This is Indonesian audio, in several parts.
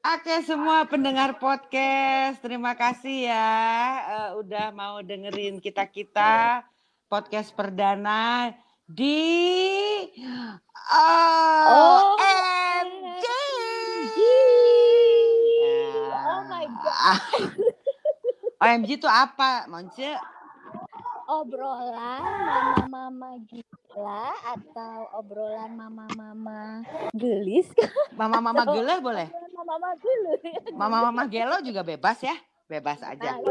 Oke semua pendengar podcast, terima kasih ya uh, udah mau dengerin kita kita podcast perdana di Oh, OMG. Oh my God. OMG itu apa, Monce? Obrolan mama-mama gila atau obrolan mama-mama gelis? Mama-mama gelo boleh? Mama-mama gelo. Mama-mama gelo juga bebas ya? Bebas aja. Nah,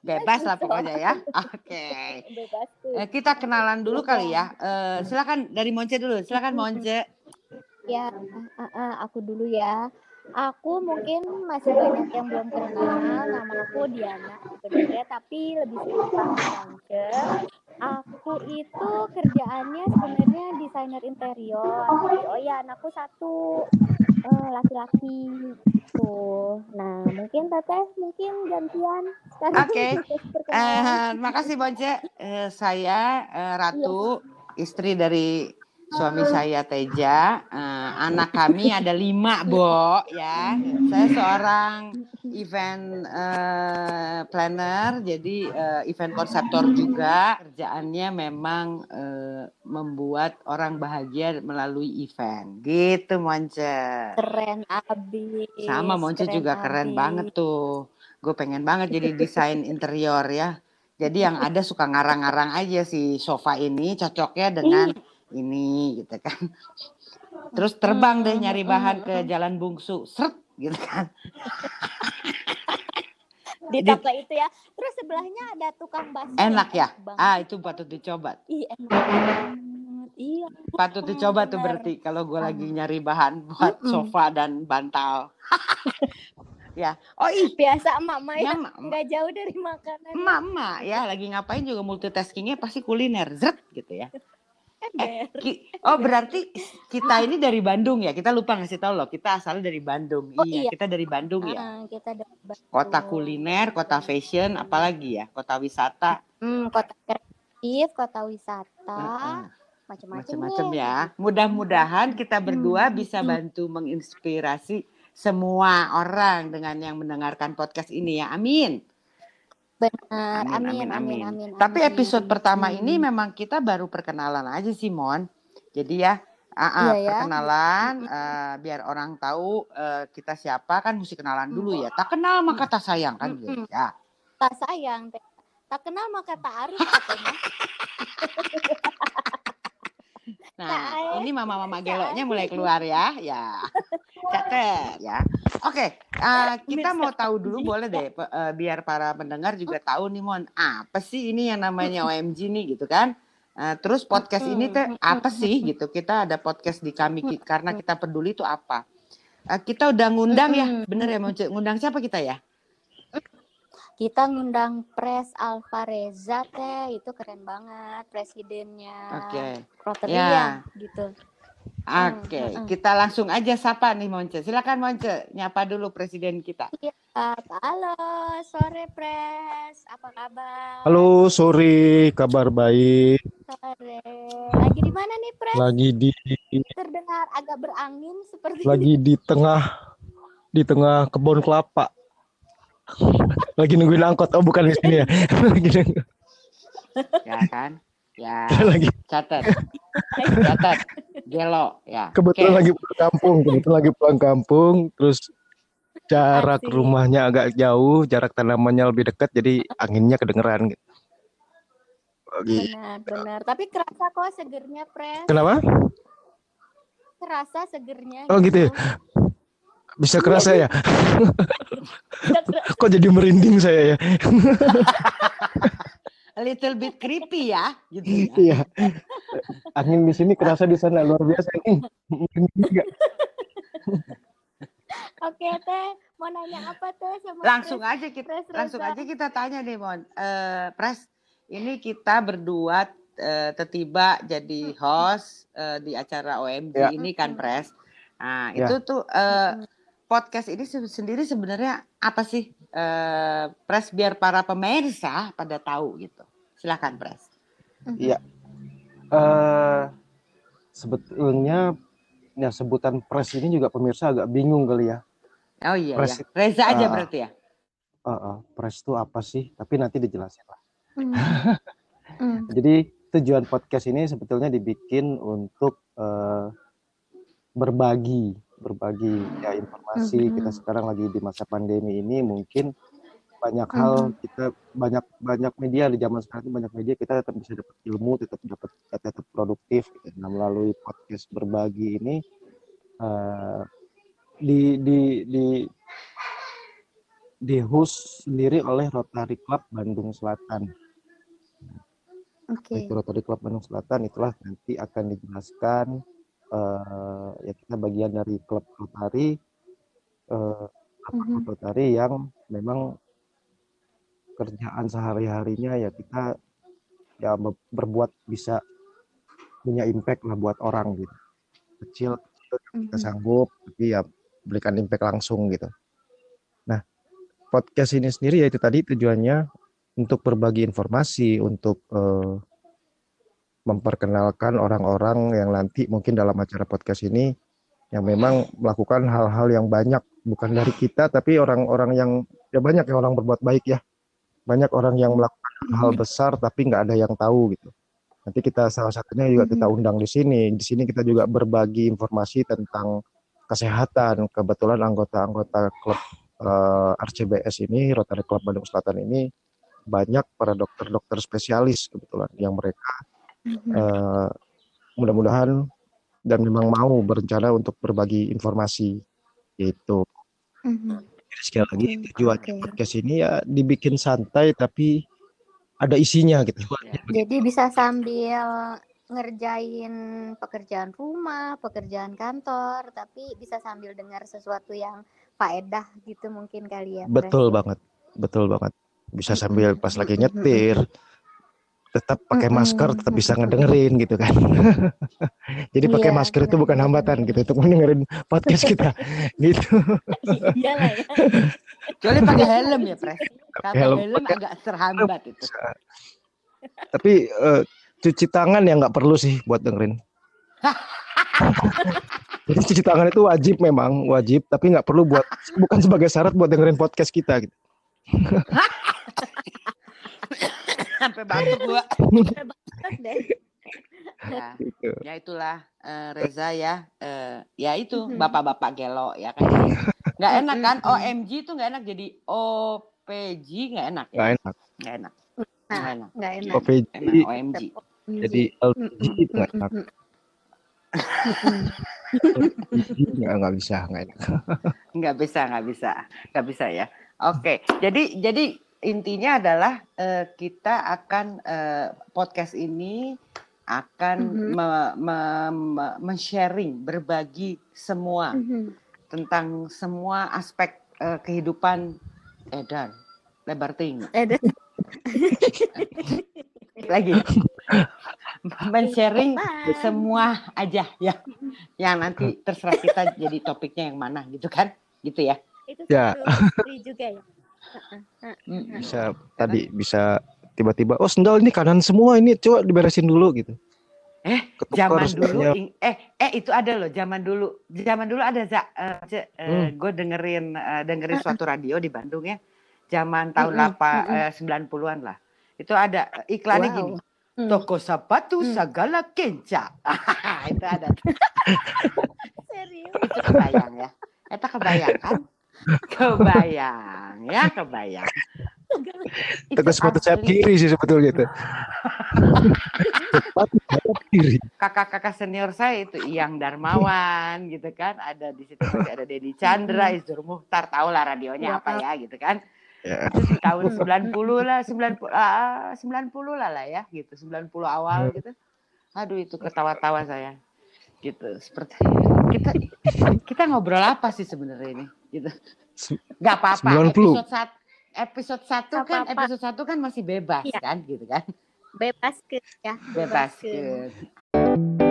Bebas lah gitu. pokoknya ya. Oke. Bebas tuh. Eh, kita kenalan dulu kali ya. Eh, silakan dari Monce dulu. Silakan Monce. Ya, ah, ah, aku dulu ya. Aku mungkin masih banyak yang belum kenal. Nama aku Diana sebenarnya, tapi lebih sering panggil. Aku itu kerjaannya sebenarnya desainer interior. Oh ya, anakku satu eh, laki-laki tuh. Nah, mungkin Teteh mungkin gantian. Oke. perkenalan. Eh, makasih Monce. Eh, saya eh, Ratu, istri dari suami saya Teja. Eh, anak kami ada lima, Bo, ya. Saya seorang event eh, planner, jadi eh, event konseptor juga. Kerjaannya memang eh, membuat orang bahagia melalui event. Gitu, Monce. Keren abis. Sama Monce juga keren abis. banget tuh. Gue pengen banget jadi desain interior ya. Jadi yang ada suka ngarang-ngarang aja si sofa ini cocoknya dengan ini gitu kan. Terus terbang deh nyari bahan ke Jalan Bungsu, seret gitu kan. di toko itu ya. Terus sebelahnya ada tukang bakso. Enak ya? Ah itu patut dicoba. Banget. Iya. Patut dicoba tuh berarti kalau gue lagi nyari bahan buat sofa dan bantal. ya. Oh ih, Biasa emak-emak ya. ya, Nggak jauh dari makanan. emak-emak ya lagi ngapain juga multitaskingnya pasti kuliner, zret gitu ya. Ki- Oh berarti kita ini dari Bandung ya? Kita lupa ngasih tahu loh. Kita asalnya dari Bandung. Oh, iya, iya. kita dari Bandung ya. Ah, kita ada Kota kuliner, kota fashion, apalagi ya? Kota wisata, Hmm, kota kreatif, kota wisata, Heeh. macam-macam. macam-macam ya. Mudah-mudahan kita berdua Hmm. bisa bantu menginspirasi semua orang dengan yang mendengarkan podcast ini ya. Amin. Benar. Amin, amin, Amin, amin, amin. amin. Tapi episode pertama Hmm. ini memang kita baru perkenalan aja sih, Mon. Jadi ya, ah, ah, Iya ya. perkenalan eh, biar orang tahu eh, kita siapa kan mesti kenalan dulu ya. Tak kenal maka tak sayang kan gitu. Ya. tak sayang, tak kenal maka tak arus katanya. Nah, ini mama-mama geloknya mulai keluar ya. Ya. Catet ya. Oke, eh, kita mau tahu dulu boleh deh eh, biar para pendengar juga tahu nih Mon, apa sih ini yang namanya OMG nih gitu kan? Eh, terus podcast ini teh apa sih gitu? Kita ada podcast di kami karena kita peduli itu apa? Eh, kita udah ngundang ya, bener ya mau ngundang siapa kita ya? Kita ngundang Pres Alvareza teh, itu keren banget presidennya. Oke. Rotary Ya. ya, gitu. Oke, mm, mm. kita langsung aja sapa nih Monce. Silakan Monce, nyapa dulu presiden kita. Iya, halo, sore Pres, apa kabar? Halo, sore, kabar baik. Sore. Lagi di mana nih Pres? Lagi di Terdengar agak berangin seperti lagi di tengah di tengah kebun kelapa. Lagi nungguin angkot. Oh, bukan di sini ya. Lagi nunggu- Ya kan? Ya, lagi catat. Catat. Gelo, ya. kebetulan Oke. lagi pulang kampung, kebetulan lagi pulang kampung, terus jarak Asik. rumahnya agak jauh, jarak tanamannya lebih dekat, jadi anginnya kedengeran. gitu. Lagi. Benar, benar. Tapi kerasa kok segernya Pres. Kenapa? Kerasa segernya. Oh, gitu ya? Bisa kerasa ya? Kerasa. Kok jadi merinding saya ya? A little bit creepy ya, gitu ya. Iya. Angin di sini kerasa di sana luar biasa. Ih, merinding juga. Oke teh, mau nanya apa teh sama Langsung aja kita Pres langsung Reza? aja kita tanya nih, Mon. Eh, Pres, ini kita berdua eh, tertiba jadi host eh, di acara OMG Ya. ini kan, Pres. Nah, Ya. itu tuh eh, podcast ini se- sendiri sebenarnya apa sih? Eh, Pres biar para pemirsa pada tahu gitu. Silakan, Pres. Iya. Eh sebetulnya ya sebutan pres ini juga pemirsa agak bingung kali ya. Oh iya Pres- ya. Reza aja Ah. berarti ya. Eh, eh, pres itu apa sih? Tapi nanti dijelasin lah. Hmm. Hmm. Jadi tujuan podcast ini sebetulnya dibikin untuk eh, berbagi, berbagi ya informasi. Mhm. Kita sekarang lagi di masa pandemi ini mungkin banyak hal kita banyak banyak media di zaman sekarang itu banyak media kita tetap bisa dapat ilmu, tetap dapat tetap produktif. Gitu. Nah melalui podcast berbagi ini eh, di di di di host sendiri oleh Rotary Club Bandung Selatan. Oke. Itu Rotary Club Bandung Selatan itulah nanti akan dijelaskan eh, ya kita bagian dari klub Rotary eh, Mhm. Rotary yang memang kerjaan sehari-harinya ya kita ya be- berbuat bisa punya impact lah buat orang gitu kecil kita Mhm. sanggup tapi ya berikan impact langsung gitu. Nah podcast ini sendiri ya itu tadi tujuannya untuk berbagi informasi untuk eh, memperkenalkan orang-orang yang nanti mungkin dalam acara podcast ini yang memang melakukan hal-hal yang banyak bukan dari kita tapi orang-orang yang ya banyak ya orang berbuat baik ya banyak orang yang melakukan hal besar tapi nggak ada yang tahu gitu. Nanti kita salah satunya juga kita undang di sini. Di sini kita juga berbagi informasi tentang kesehatan kebetulan anggota-anggota klub eh, RCBS ini Rotary Club Bandung Selatan ini banyak para dokter-dokter spesialis kebetulan yang mereka eh, mudah-mudahan dan memang mau berencana untuk berbagi informasi gitu. Mhm. Jadi sekali lagi Oke, tujuannya oke. podcast ini ya dibikin santai tapi ada isinya gitu. Jadi bisa sambil ngerjain pekerjaan rumah, pekerjaan kantor, tapi bisa sambil dengar sesuatu yang faedah gitu mungkin kali ya. Pres, Betul ya? banget, betul banget. Bisa sambil pas lagi nyetir, tetap pakai Mm-mm. masker, tetap bisa ngedengerin gitu kan. Jadi pakai Iya, masker itu bukan hambatan gitu untuk mendengerin podcast kita gitu. Iyalah ya. Kecuali pakai helm ya, Pres. Kalau helm, helm pakai- agak terhambat itu. Tapi eh, cuci tangan ya nggak perlu sih buat dengerin. Jadi cuci tangan itu wajib memang wajib, tapi nggak perlu buat bukan sebagai syarat buat dengerin podcast kita. Gitu. Sampai batuk gua. Banget deh. Ya, Gitu. ya itulah eh, Reza ya. Eh, ya itu bapak-bapak gelo ya kan. Nggak enak kan? OMG itu nggak enak jadi OPG nggak enak ya. Nggak enak. Nggak enak. Nah, Nggak enak. nggak enak. OPG Emang OMG. jadi LPG itu nggak enak. Nggak nggak bisa nggak enak. nggak bisa nggak bisa nggak bisa ya oke jadi jadi intinya adalah eh, kita akan eh, podcast ini akan Mhm. me- me- me- men-sharing berbagi semua Mhm. tentang semua aspek eh, kehidupan edan lebar tinggi Eh, deh. lagi men-sharing semua aja ya yang nanti terserah kita jadi topiknya yang mana gitu kan gitu ya Itu Ya. juga ya. Bisa tadi bisa tiba-tiba oh sendal ini kanan semua ini coba diberesin dulu gitu. Eh, Ketukar zaman dulu eh eh itu ada loh zaman dulu zaman dulu ada za Hmm. gue dengerin eh, dengerin suatu radio di Bandung ya zaman tahun Mm-mm, lapa mm-mm. eh, 90-an lah itu ada iklannya Wow. gini Hmm. toko sepatu Hmm. segala kenca itu ada Serius. itu kebayang ya Eta kebayang kan kebayang ya kebayang. Toko sepatu sayap asli. kiri sih sebetulnya itu. sepatu sayap kiri. kakak-kakak senior saya itu Iyang Darmawan gitu kan. Ada di situ masih ada Dedi Chandra Izur Muhtar tahu lah radionya apa ya gitu kan. Ya. itu di tahun 90 lah 90 ah, 90 lah lah ya gitu. 90 awal gitu. Aduh itu ketawa-tawa saya. Gitu seperti kita kita ngobrol apa sih sebenarnya ini gitu nggak apa-apa 90. episode satu episode satu kan Apa-apa. episode satu kan masih bebas Iya. kan gitu kan Bebas ke ya. bebas ke. ke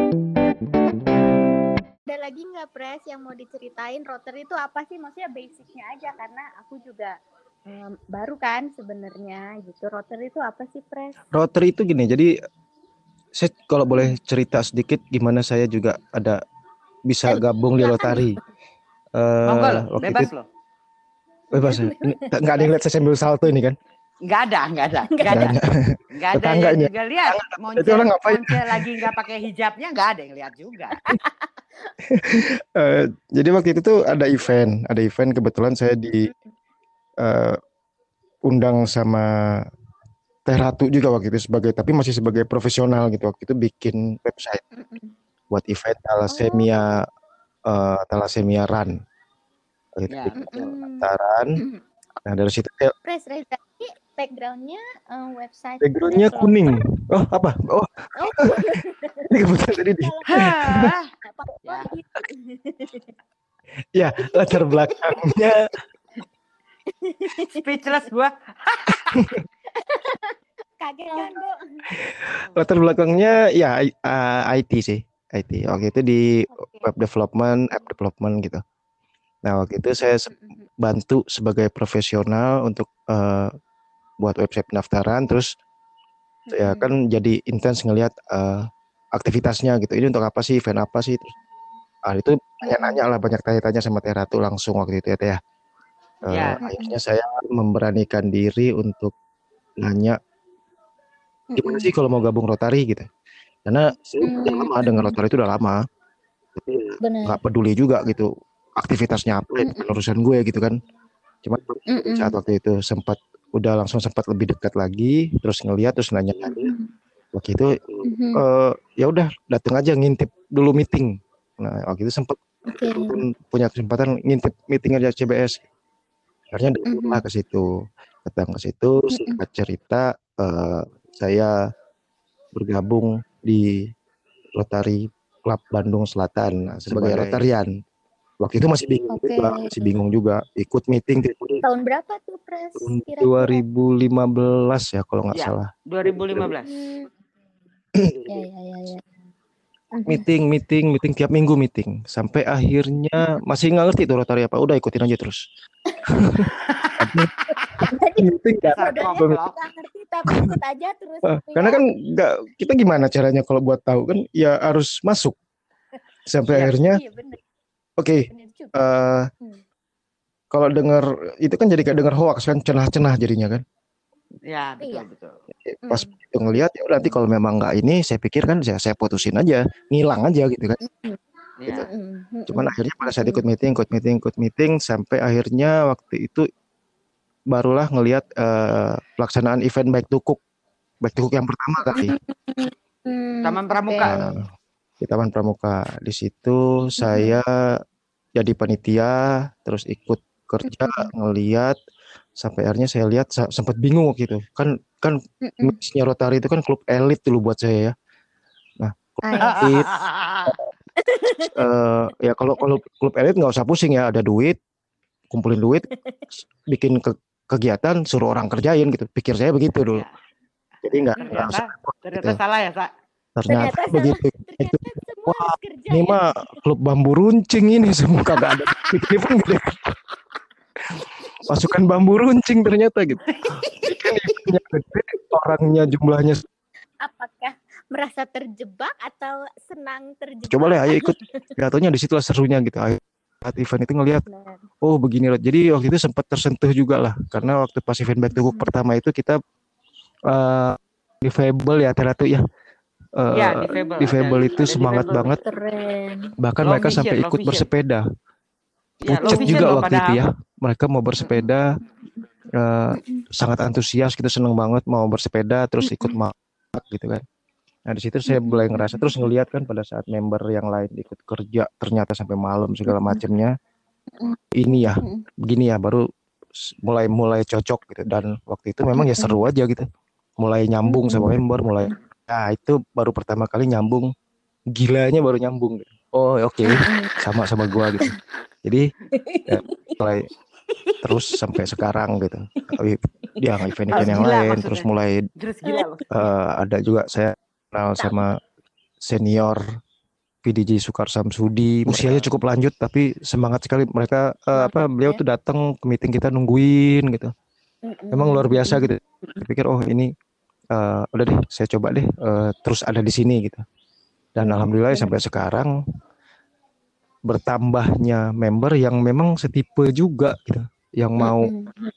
Ada lagi nggak Pres yang mau diceritain Rotary itu apa sih? Maksudnya basicnya aja karena aku juga em, baru kan sebenarnya gitu. Rotary itu apa sih Pres? Rotary itu gini, jadi saya kalau boleh cerita sedikit gimana saya juga ada bisa gabung di silakan. Eh, monggo loh waktu bebas itu loh Bebas. ya? Nggak ada yang lihat saya sambil salto ini kan? Nggak ada, nggak ada, nggak ada, ada. nggak ada yang juga lihat. Itu Monce, orang ngapain? Monce lagi nggak pakai hijabnya, nggak ada yang lihat juga. Eh, jadi waktu itu tuh ada event, ada event kebetulan saya di eh, undang sama Teh Ratu juga waktu itu sebagai tapi masih sebagai profesional gitu waktu itu bikin website buat event thalassemia eh, thalassemia run. Gitu, Ya, betul. pendaftaran. Nah dari situ ya, Pres Reza backgroundnya eh, website backgroundnya kuning. Oh apa? Oh Oh, ini kebetulan tadi di Hah, apa Ya. ya latar belakangnya speechless gua. kaget kan bu? latar belakangnya ya uh, IT sih IT waktu itu di Oke. web development app development gitu. Nah waktu itu saya bantu sebagai profesional untuk eh, buat website pendaftaran terus ya Mm-mm. kan jadi intens ngelihat eh, aktivitasnya gitu. Ini untuk apa sih? Event apa sih? Terus ah itu nanya-nanya lah banyak tanya-tanya sama Teh Ratu langsung waktu itu ya Teh ya. Eh, Ya. akhirnya saya memberanikan diri untuk nanya gimana sih kalau mau gabung Rotary? gitu karena saya udah Hmm. lama dengan Rotary itu udah lama tapi Benar. nggak peduli juga gitu aktivitasnya apa Mm-mm. bukan urusan gue gitu kan cuman Mm-mm. saat waktu itu sempat udah langsung sempat lebih dekat lagi terus ngeliat terus nanya Mm-mm. waktu itu Mm-mm. eh, ya udah datang aja ngintip dulu meeting nah waktu itu sempat Oke. punya kesempatan ngintip meeting aja CBS akhirnya Mhm. datang ke situ datang ke situ singkat cerita eh, saya bergabung di Rotary Club Bandung Selatan nah, sebagai Sebagai- Rotarian waktu itu masih bingung Oke. juga masih bingung juga ikut meeting. Tahun berapa tuh Pres? tahun Kira-kira? 2015 ya kalau nggak Ya. salah 2015. Hmm. Ya ya ya ya. Meeting meeting meeting tiap minggu meeting sampai akhirnya masih nggak ngerti tuh Rotary apa udah ikutin aja terus meeting ngerti tapi ikut aja terus. Ah, karena ya. kan nggak kita gimana caranya kalau buat tahu kan ya harus masuk sampai Iya. akhirnya Iya oke benar juga. eh, Hmm. kalau dengar itu kan jadi kayak dengar hoax kan cenah-cenah jadinya kan Ya, Iya. betul betul. pas Hmm. itu ngelihat ya nanti kalau memang nggak ini saya pikir kan saya saya putusin aja ngilang aja gitu kan Ya. Mm-mm. cuman akhirnya pada saat ikut meeting ikut meeting ikut meeting sampai akhirnya waktu itu barulah ngelihat eh, pelaksanaan event baik tukuk baik tukuk yang pertama kali Hmm, Taman. Pramuka. Nah, di Taman Pramuka. Di situ saya jadi panitia, terus ikut kerja, ngeliat sampai akhirnya saya lihat sempat bingung waktu itu. Kan kan mixnya Rotary itu kan klub elit dulu buat saya ya. Ah, Elit, eh, ya kalau kalau klub elit nggak usah pusing ya, ada duit, kumpulin duit, bikin ke- kegiatan, suruh orang kerjain gitu. Pikir saya begitu dulu. Ya. Jadi nggak Ternyata, usah ternyata gitu. salah ya, Sa. ternyata Ternyata salah. begitu. Itu Ternyata kerja ini ya. mah klub bambu runcing ini semua kagak ada ini pun gede. Pasukan bambu runcing ternyata gitu Kan eventnya gede, orangnya jumlahnya Apakah merasa terjebak atau senang terjebak? coba lah ayo ikut jatuhnya di situ serunya gitu ayo saat event itu ngelihat Benar. oh begini loh jadi waktu itu sempat tersentuh juga lah karena waktu pas event back to Hmm. pertama itu kita eh di Fable ya Teratu ya Eh, Ya, di Fable. di Fable Ada- itu ada semangat Fable. banget Keren. bahkan Low mereka vision, sampai ikut vision. bersepeda Ya, low pucet vision juga loh waktu itu ya. Mereka mau bersepeda eh, sangat antusias gitu seneng banget mau bersepeda terus ikut mak gitu kan. Nah di situ saya mulai ngerasa terus ngelihat kan pada saat member yang lain ikut kerja ternyata sampai malam segala macamnya ini ya begini ya baru mulai mulai cocok gitu. Dan waktu itu memang ya seru aja gitu. Mulai nyambung sama member mulai nah itu baru pertama kali nyambung gilanya baru nyambung gitu. Oh oke. Sama sama gua gitu. Jadi ya, mulai terus sampai sekarang gitu. Tapi dia event-event yang Gila lain maksudnya. terus mulai Terus gila loh. eh, ada juga saya kenal sama senior PDJ Sukar Samsudi usianya cukup lanjut tapi semangat sekali. Mereka eh, apa beliau tuh datang ke meeting kita nungguin gitu. Memang luar biasa gitu. Saya pikir oh ini eh, udah deh saya coba deh eh, terus ada di sini gitu dan alhamdulillah sampai sekarang bertambahnya member yang memang setipe juga gitu yang mau Mm-mm.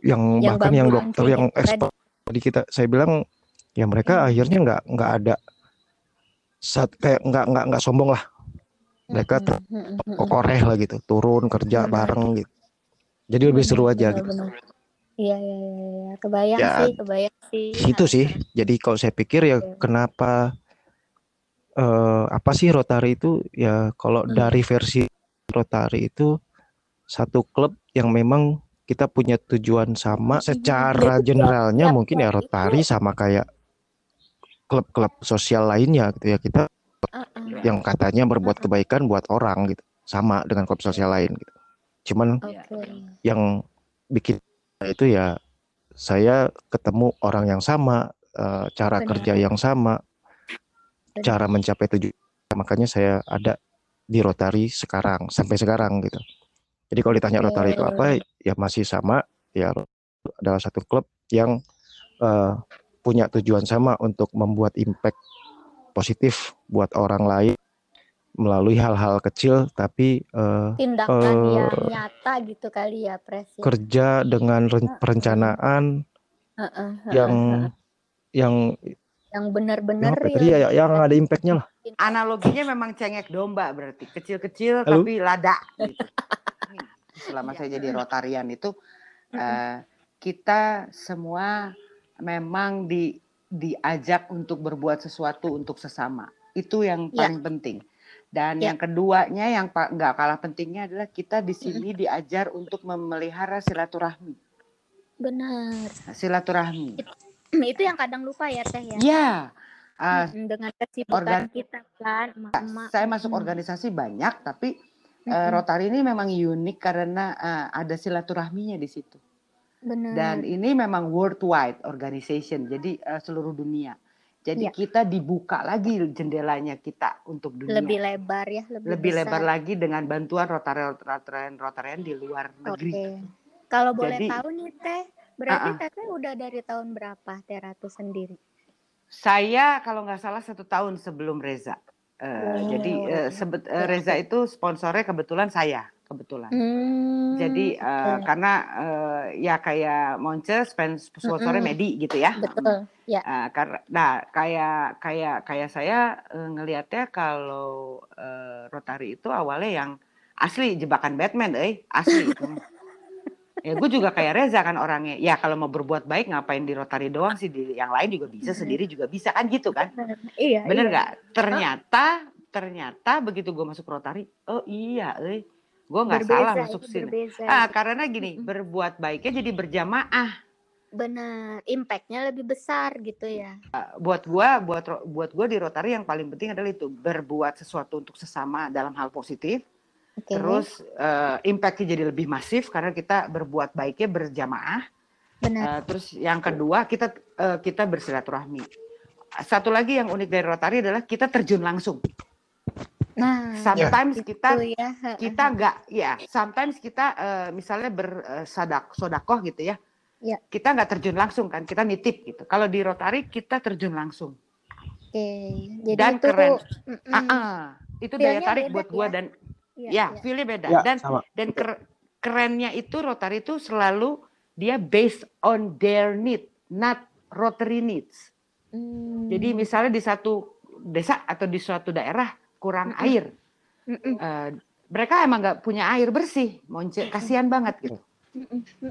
yang Yang bahkan yang dokter yang itu expert tadi kita saya bilang ya mereka Hmm. akhirnya nggak nggak ada saat kayak nggak nggak nggak sombong lah mereka terkoreh lah gitu turun kerja bareng gitu jadi lebih seru aja benar, gitu. Iya, iya, iya, iya. Kebayang Ya, sih, kebayang sih. situ sih jadi kalau saya pikir ya Oke. kenapa eh, apa sih Rotary itu ya kalau Hmm. dari versi Rotary itu satu klub yang memang kita punya tujuan sama secara generalnya mungkin ya Rotary sama kayak klub-klub sosial lainnya gitu ya kita yang katanya berbuat kebaikan buat orang gitu sama dengan klub sosial lain gitu cuman Oke. yang bikin itu ya saya ketemu orang yang sama eh, cara Benar. kerja yang sama. Cara mencapai tujuan makanya saya ada di Rotary sekarang sampai sekarang gitu jadi kalau ditanya Oke. Rotary itu apa ya masih sama ya adalah satu klub yang eh, punya tujuan sama untuk membuat impact positif buat orang lain melalui hal-hal kecil tapi eh, Tindakan Eh, yang nyata gitu kali ya, Pres. ya. kerja dengan perencanaan heeh, yang heeh. yang yang yang benar-benar ya tadi ya yang ada impactnya lah Analoginya memang cengek domba berarti kecil-kecil Halo? tapi lada. Gitu. Selama Iya. saya jadi Rotarian itu eh, kita semua memang di diajak untuk berbuat sesuatu untuk sesama. Itu yang Ya. paling penting. Dan Ya. yang keduanya yang nggak kalah pentingnya adalah kita di sini diajar untuk memelihara silaturahmi. Benar. Silaturahmi. Itu yang kadang lupa ya, Teh ya. Ya, ah, Mm, Dengan kesibukan Organ- kita kan, emak-emak. saya masuk Mm. organisasi banyak, tapi eh, Mm-mm. Rotary ini memang unik karena eh, ada silaturahminya di situ. Benar. Dan ini memang worldwide organization, jadi eh, seluruh dunia. Jadi Iya. kita dibuka lagi jendelanya kita untuk dunia. lebih lebar ya, lebih, Lebih besar. lebar lagi dengan bantuan Rotary Rotarian Rotarian di luar Oke. negeri. Kalau boleh Jadi- tahu nih Teh, berarti Ah-ah. Teteh udah dari tahun berapa Teh Ratu sendiri? Saya kalau nggak salah satu tahun sebelum Reza. Eh, Oh. Jadi sebet- Oke, Reza itu sponsornya kebetulan saya kebetulan. Hmm, Jadi eh, oke. karena eh, ya kayak Monce sponsornya Mm-mm. Medi gitu ya. betul. Ya. Eh, karena nah kayak kayak kayak saya eh, ngelihatnya kalau eh, Rotary itu awalnya yang asli jebakan Batman, eh asli mah. Ya gue juga kayak Reza kan orangnya. Ya kalau mau berbuat baik ngapain di Rotary doang sih di yang lain juga bisa, sendiri juga bisa kan gitu kan. Iya. Bener iya. nggak? Ternyata ternyata begitu gue masuk Rotary, oh iya, eh gue nggak salah masuk sini. berbeza. Ah karena gini Mm-mm. berbuat baiknya jadi berjamaah. Benar, impactnya lebih besar gitu ya. buat gua buat buat gua di Rotary yang paling penting adalah itu berbuat sesuatu untuk sesama dalam hal positif Oke. terus eh, impactnya jadi lebih masif karena kita berbuat baiknya berjamaah benar. Eh, terus yang kedua kita eh, kita bersilaturahmi satu lagi yang unik dari Rotary adalah kita terjun langsung Nah, sometimes kita itu ya. kita nggak ya sometimes kita eh, misalnya bersadak sodakoh gitu ya Ya. kita nggak terjun langsung kan kita nitip gitu kalau di Rotary kita terjun langsung Oke. Jadi Dan itu keren. mm-mm. Ah, ah. itu daya tarik buat gua ya. dan Iya, ya iya. feelnya beda. Ya dan sama. dan ker- kerennya itu Rotary itu selalu dia based on their need not Rotary needs. Hmm. jadi misalnya di satu desa atau di suatu daerah kurang Mm-mm. air eh, mereka emang nggak punya air bersih monce kasihan banget gitu.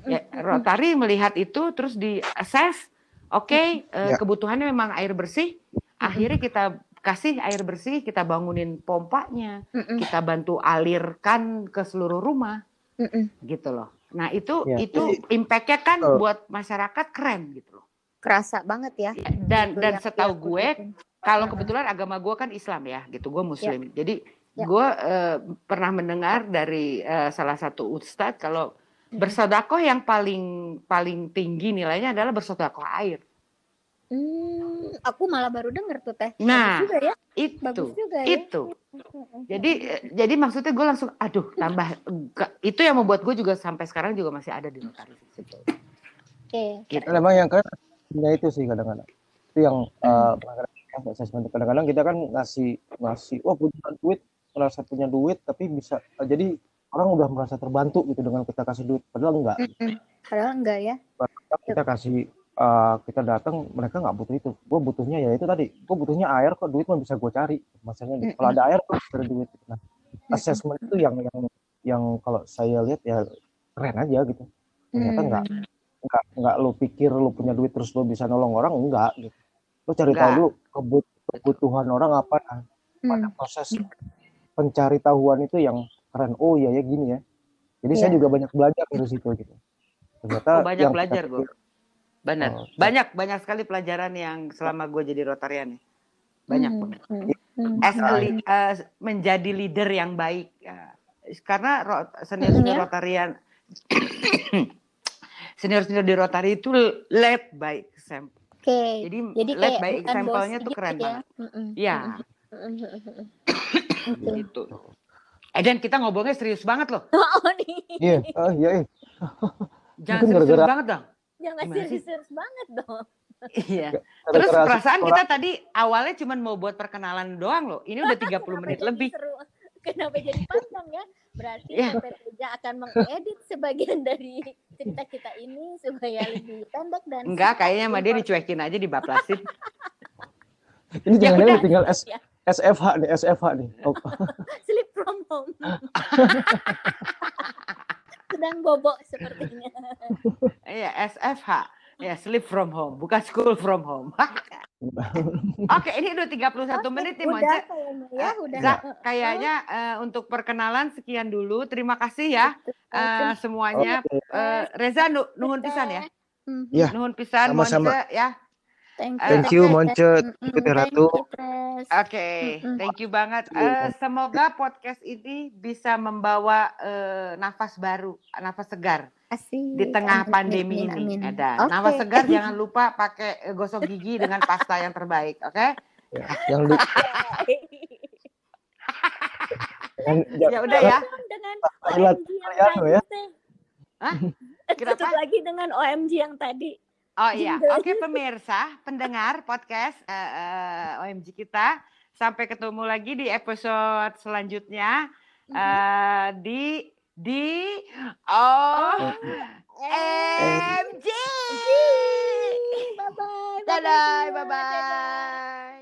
Ya, Rotary melihat itu terus di assess oke eh, Ya. kebutuhannya memang air bersih akhirnya kita kasih air bersih kita bangunin pompanya Mm-mm. kita bantu alirkan ke seluruh rumah Mm-mm. gitu loh. Nah itu Ya. itu impactnya kan Betul. buat masyarakat keren gitu loh. Kerasa banget ya. Ya, Dan Itu dan yang setahu dia gue kalau kebetulan agama gue kan Islam ya gitu, gue Muslim. Jadi Ya. gue eh, pernah mendengar dari eh, salah satu ustadz kalau bersodakoh yang paling paling tinggi nilainya adalah bersodakoh air. Hmm, aku malah baru dengar tuh teh. Nah, Bagus juga ya. Bagus Itu juga ya. itu. Jadi eh, jadi maksudnya gue langsung aduh tambah itu yang membuat gue juga sampai sekarang juga masih ada di notaris itu. Oke. Gitu. memang yang keren ya itu sih kadang-kadang itu yang eh, kadang-kadang assessment kadang-kadang kita kan ngasih ngasih wah punya duit merasa punya duit tapi bisa eh, jadi orang udah merasa terbantu gitu dengan kita kasih duit padahal enggak Mm-mm. Padahal enggak ya. Padahal kita kasih eh, kita datang mereka nggak butuh itu. Gue butuhnya ya itu tadi. Gue butuhnya air kok duit mah bisa gue cari. Maksudnya gitu. kalau ada air bisa cari duit. Nah assessment itu yang yang yang kalau saya lihat ya keren aja gitu. Ternyata nggak nggak nggak lo pikir lo punya duit terus lo bisa nolong orang enggak gitu. Lo cari tahu dulu kebut- kebutuhan orang apa. Nah, pada Hmm. proses pencari tahuan itu yang keren. Oh iya ya gini ya. Jadi saya Iya. juga banyak belajar dari situ gitu. Ternyata Oh, banyak yang belajar gue. Benar. Oh, banyak banyak sekali pelajaran yang selama gue jadi Rotarian nih. Banyak Hmm. banget. Hmm. Hmm. As a Hmm. li- eh, menjadi leader yang baik. Ya. Karena ro- senior-senior Ya. Rotarian senior-senior di Rotary itu led by example. Oke. Jadi, Jadi led by example-nya tuh keren ya. banget. Mm-mm. Iya, Mm-mm. Oke. gitu. Eh dan kita ngobrolnya serius banget loh. Oh iya oh iya iya. Jangan serius gara-gara- banget dong. Jangan serius-serius banget dong. Iya. Terus perasaan kita tadi awalnya cuma mau buat perkenalan doang loh. Ini udah 30 Kenapa menit jadi lebih. seru? Kenapa jadi panjang ya? Berarti Iya. Tante Teja akan mengedit sebagian dari cerita kita ini supaya lebih pendek dan Enggak, kayaknya sama dia dicuekin aja dibaplasin. ini Ya jangan-jangan udah. tinggal S, Ya. SFH nih SFH nih oh, sleep from home. Sedang bobok sepertinya. Iya, SFH. Ya, sleep from home, bukan school from home. Oke, ini udah 31 menit nih, udah Monce. kayaknya ya, udah. Za, kayaknya eh, untuk perkenalan sekian dulu. Terima kasih ya eh, semuanya. Oke. Eh, Reza nu- nuhun pisan ya. Mhm. Ya, Nuhun pisan sama-sama. Monce ya. Thank you. Thank you. Monce. Thank Ratu. you, Tres. Oke, Mm-mm. thank you banget. Eh, semoga podcast ini bisa membawa eh, nafas baru, nafas segar Asik. di tengah Amin, pandemi amin, ini. amin. Ada Oke. nafas segar, jangan lupa pakai eh, gosok gigi dengan pasta yang terbaik. Oke? Ya, yang yang, Ya udah ya. dengan OMG yang Thailand tadi ya. Hah? Tutup Kenapa? lagi dengan OMG yang tadi. Oh iya, oke pemirsa, pendengar podcast eh, eh, OMG kita. Sampai ketemu lagi di episode selanjutnya eh, di di OMG. Bye bye. Dadah, bye bye.